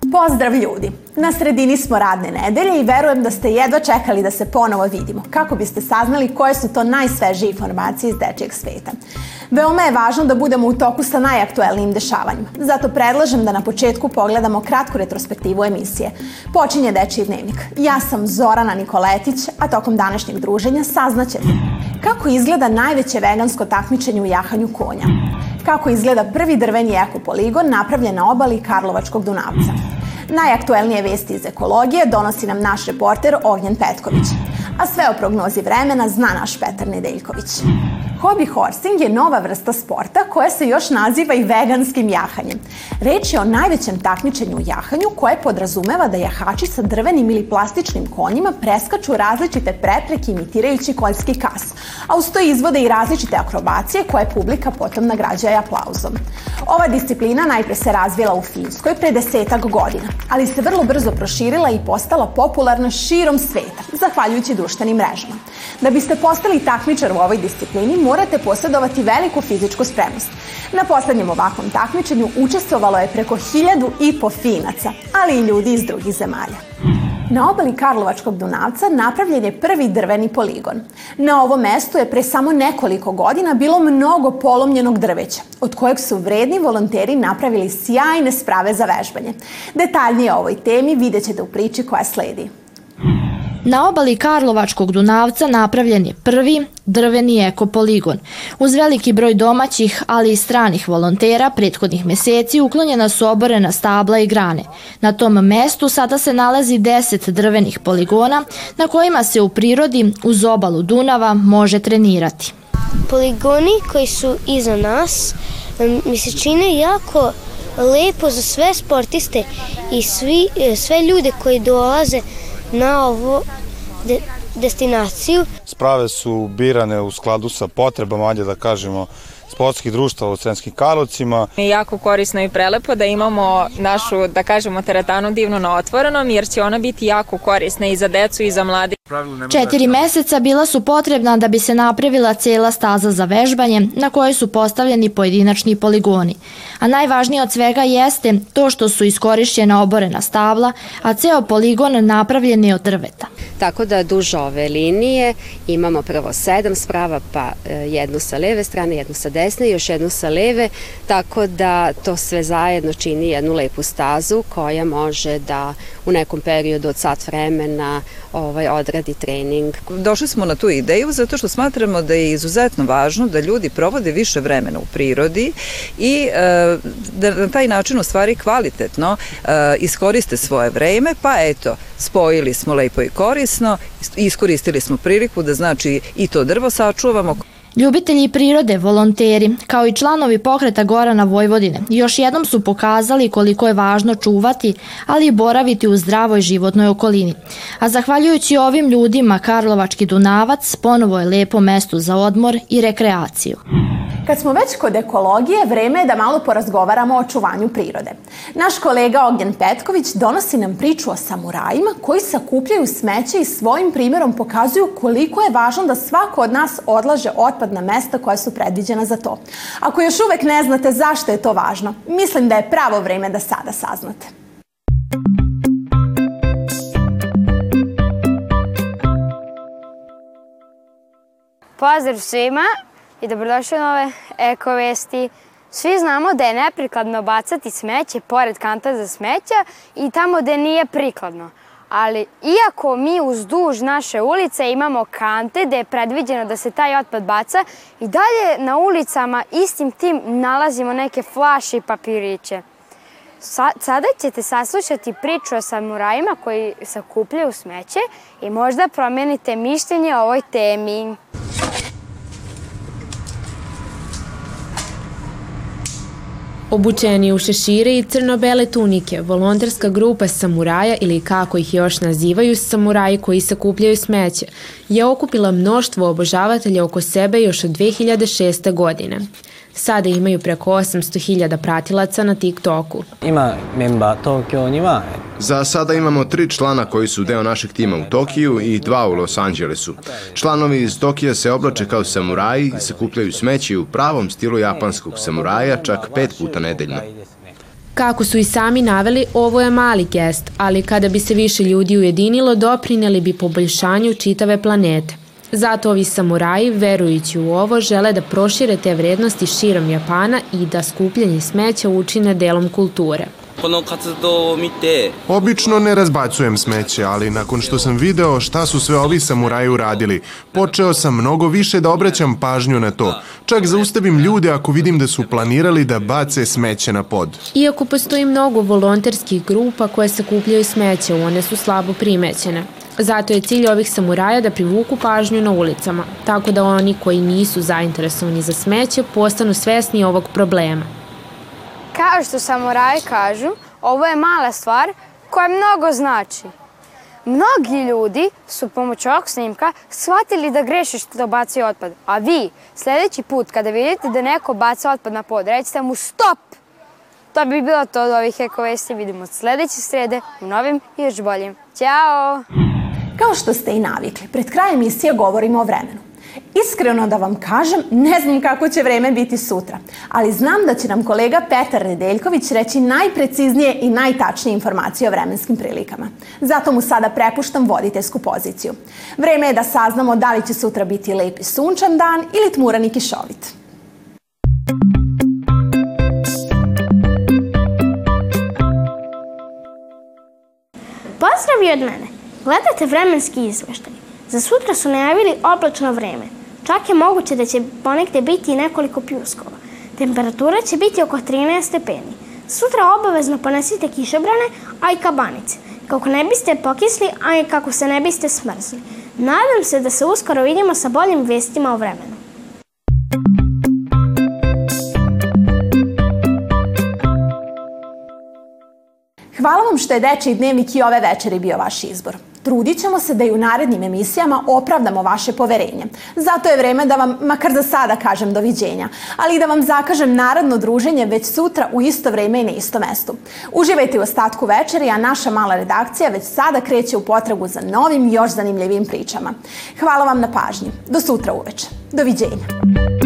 Pozdrav ljudi! Na sredini smo radne nedelje i verujem da ste jedva čekali da se ponovo vidimo, kako biste saznali koje su to najsvežije informacije iz dečijeg sveta. Veoma je važno da budemo u toku sa najaktuelnijim dešavanjima, zato predlažem da na početku pogledamo kratku retrospektivu emisije. Počinje Dečiji dnevnik. Ja sam Zorana Nikoletić, a tokom današnjeg druženja saznaćete kako izgleda najveće vegansko takmičenje u jahanju konja, kako izgleda prvi drveni ekopoligon napravljen na obali Karlovačkog Dunavca, Najaktuelnije vesti iz ekologije donosi nam naš reporter Ognjen Petković. A sve o prognozi vremena zna naš Petar Nedeljković. Hobby horsing je nova vrsta sporta koja se još naziva i veganskim jahanjem. Reč je o najvećem takmičenju u jahanju koje podrazumeva da jahači sa drvenim ili plastičnim konjima preskaču različite prepreke imitirajući koljski kas, a uz to izvode i različite akrobacije koje publika potom nagrađaje aplauzom. Ova disciplina najpre se razvila u Finskoj pre desetak godina, ali se vrlo brzo proširila i postala popularna širom sveta, zahvaljujući društvenim mrežama. Da biste postali takmičar u ovoj disciplini, morate posjedovati veliku fizičku spremnost. Na poslednjem ovakvom takmičenju učestvovalo je preko hiljadu i po finaca, ali i ljudi iz drugih zemalja. Na obali Karlovačkog Dunavca napravljen je prvi drveni poligon. Na ovom mestu je pre samo nekoliko godina bilo mnogo polomljenog drveća, od kojeg su vredni volonteri napravili sjajne sprave za vežbanje. Detaljnije o ovoj temi vidjet ćete u priči koja sledi. Na obali Karlovačkog Dunavca napravljen je prvi drveni ekopoligon. Uz veliki broj domaćih, ali i stranih volontera prethodnih meseci uklonjena su oborena stabla i grane. Na tom mestu sada se nalazi 10 drvenih poligona na kojima se u prirodi uz obalu Dunava može trenirati. Poligoni koji su iza nas mi se čine jako lepo za sve sportiste i svi, sve ljude koji dolaze na ovo de, destinaciju. Sprave su birane u skladu sa potrebama, ajde da kažemo, sportskih društava u Srenskim Karlovcima. Je jako korisno i prelepo da imamo našu, da kažemo, teretanu divno na otvorenom, jer će ona biti jako korisna i za decu i za mlade. Četiri meseca bila su potrebna da bi se napravila cela staza za vežbanje na kojoj su postavljeni pojedinačni poligoni. A najvažnije od svega jeste to što su iskorišćena oborena stabla, a ceo poligon napravljen je od drveta. Tako da duž ove linije imamo prvo sedam sprava, pa e, jednu sa leve strane, jednu sa desne i još jednu sa leve, tako da to sve zajedno čini jednu lepu stazu koja može da u nekom periodu od sat vremena ovaj, odradi trening. Došli smo na tu ideju zato što smatramo da je izuzetno važno da ljudi provode više vremena u prirodi i e, da na taj način u stvari kvalitetno e, iskoriste svoje vreme, pa eto, spojili smo lepo i korisno, iskoristili smo priliku da znači i to drvo sačuvamo. Ljubitelji prirode, volonteri, kao i članovi pokreta Gorana Vojvodine, još jednom su pokazali koliko je važno čuvati, ali i boraviti u zdravoj životnoj okolini. A zahvaljujući ovim ljudima, Karlovački Dunavac ponovo je lepo mesto za odmor i rekreaciju. Kad smo već kod ekologije, vreme je da malo porazgovaramo o očuvanju prirode. Naš kolega Ognjen Petković donosi nam priču o samurajima koji sakupljaju smeće i svojim primjerom pokazuju koliko je važno da svako od nas odlaže otpad na mesta koja su predviđena za to. Ako još uvek ne znate zašto je to važno, mislim da je pravo vreme da sada saznate. Pozdrav svima! I dobrodošli u nove Eko Vesti. Svi znamo da je neprikladno bacati smeće pored kanta za smeća i tamo gde nije prikladno. Ali iako mi uz duž naše ulice imamo kante gde je predviđeno da se taj otpad baca, i dalje na ulicama istim tim nalazimo neke flaše i papiriće. Sa, sada ćete saslušati priču o samurajima koji sakupljaju smeće i možda promenite mišljenje o ovoj temi. Obučeni u šešire i crno-bele tunike, volonterska grupa samuraja ili kako ih još nazivaju samuraji koji sakupljaju smeće, je okupila mnoštvo obožavatelja oko sebe još od 2006. godine. Sada imaju preko 800.000 pratilaca na TikToku. Ima memba Tokyo ni wa Za sada imamo tri člana koji su deo našeg tima u Tokiju i dva u Los Angelesu. Članovi iz Tokija se oblače kao samuraji i sakupljaju smeće u pravom stilu japanskog samuraja čak pet puta nedeljno. Kako su i sami naveli, ovo je mali gest, ali kada bi se više ljudi ujedinilo, doprineli bi poboljšanju čitave planete. Zato ovi samuraji, verujući u ovo, žele da prošire te vrednosti širom Japana i da skupljanje smeća učine delom kulture. Obično ne razbacujem smeće, ali nakon što sam video šta su sve ovi samuraji uradili, počeo sam mnogo više da obraćam pažnju na to. Čak zaustavim ljude ako vidim da su planirali da bace smeće na pod. Iako postoji mnogo volonterskih grupa koje sakupljaju smeće, one su slabo primećene. Zato je cilj ovih samuraja da privuku pažnju na ulicama, tako da oni koji nisu zainteresovani za smeće postanu svesni ovog problema. Kao što samuraji kažu, ovo je mala stvar koja mnogo znači. Mnogi ljudi su pomoću ovog snimka shvatili da greše što baci otpad. A vi, sledeći put kada vidite da neko baca otpad na pod, recite mu stop! To bi bilo to od ovih ekovesti. Vidimo sledeće srede u novim i još boljim. Ćao! Kao što ste i navikli, pred krajem emisije govorimo o vremenu. Iskreno da vam kažem, ne znam kako će vreme biti sutra, ali znam da će nam kolega Petar Nedeljković reći najpreciznije i najtačnije informacije o vremenskim prilikama. Zato mu sada prepuštam voditeljsku poziciju. Vreme je da saznamo da li će sutra biti lep i sunčan dan ili tmuran i kišovit. Pozdrav i od mene! Gledajte vremenski izveštaj. Za sutra su najavili oblačno vreme. Čak je moguće da će ponegde biti i nekoliko pljuskova. Temperatura će biti oko 13 stepeni. Sutra obavezno ponesite kišobrane, a i kabanice, kako ne biste pokisli, a i kako se ne biste smrzli. Nadam se da se uskoro vidimo sa boljim vestima o vremenu. Hvala vam što je Dečiji dnevnik i ove večeri bio vaš izbor. Trudit ćemo se da i u narednim emisijama opravdamo vaše poverenje. Zato je vreme da vam, makar za sada, kažem doviđenja, ali i da vam zakažem narodno druženje već sutra u isto vreme i na isto mestu. Uživajte u ostatku večeri, a naša mala redakcija već sada kreće u potragu za novim, još zanimljivim pričama. Hvala vam na pažnji. Do sutra uveče. Doviđenja.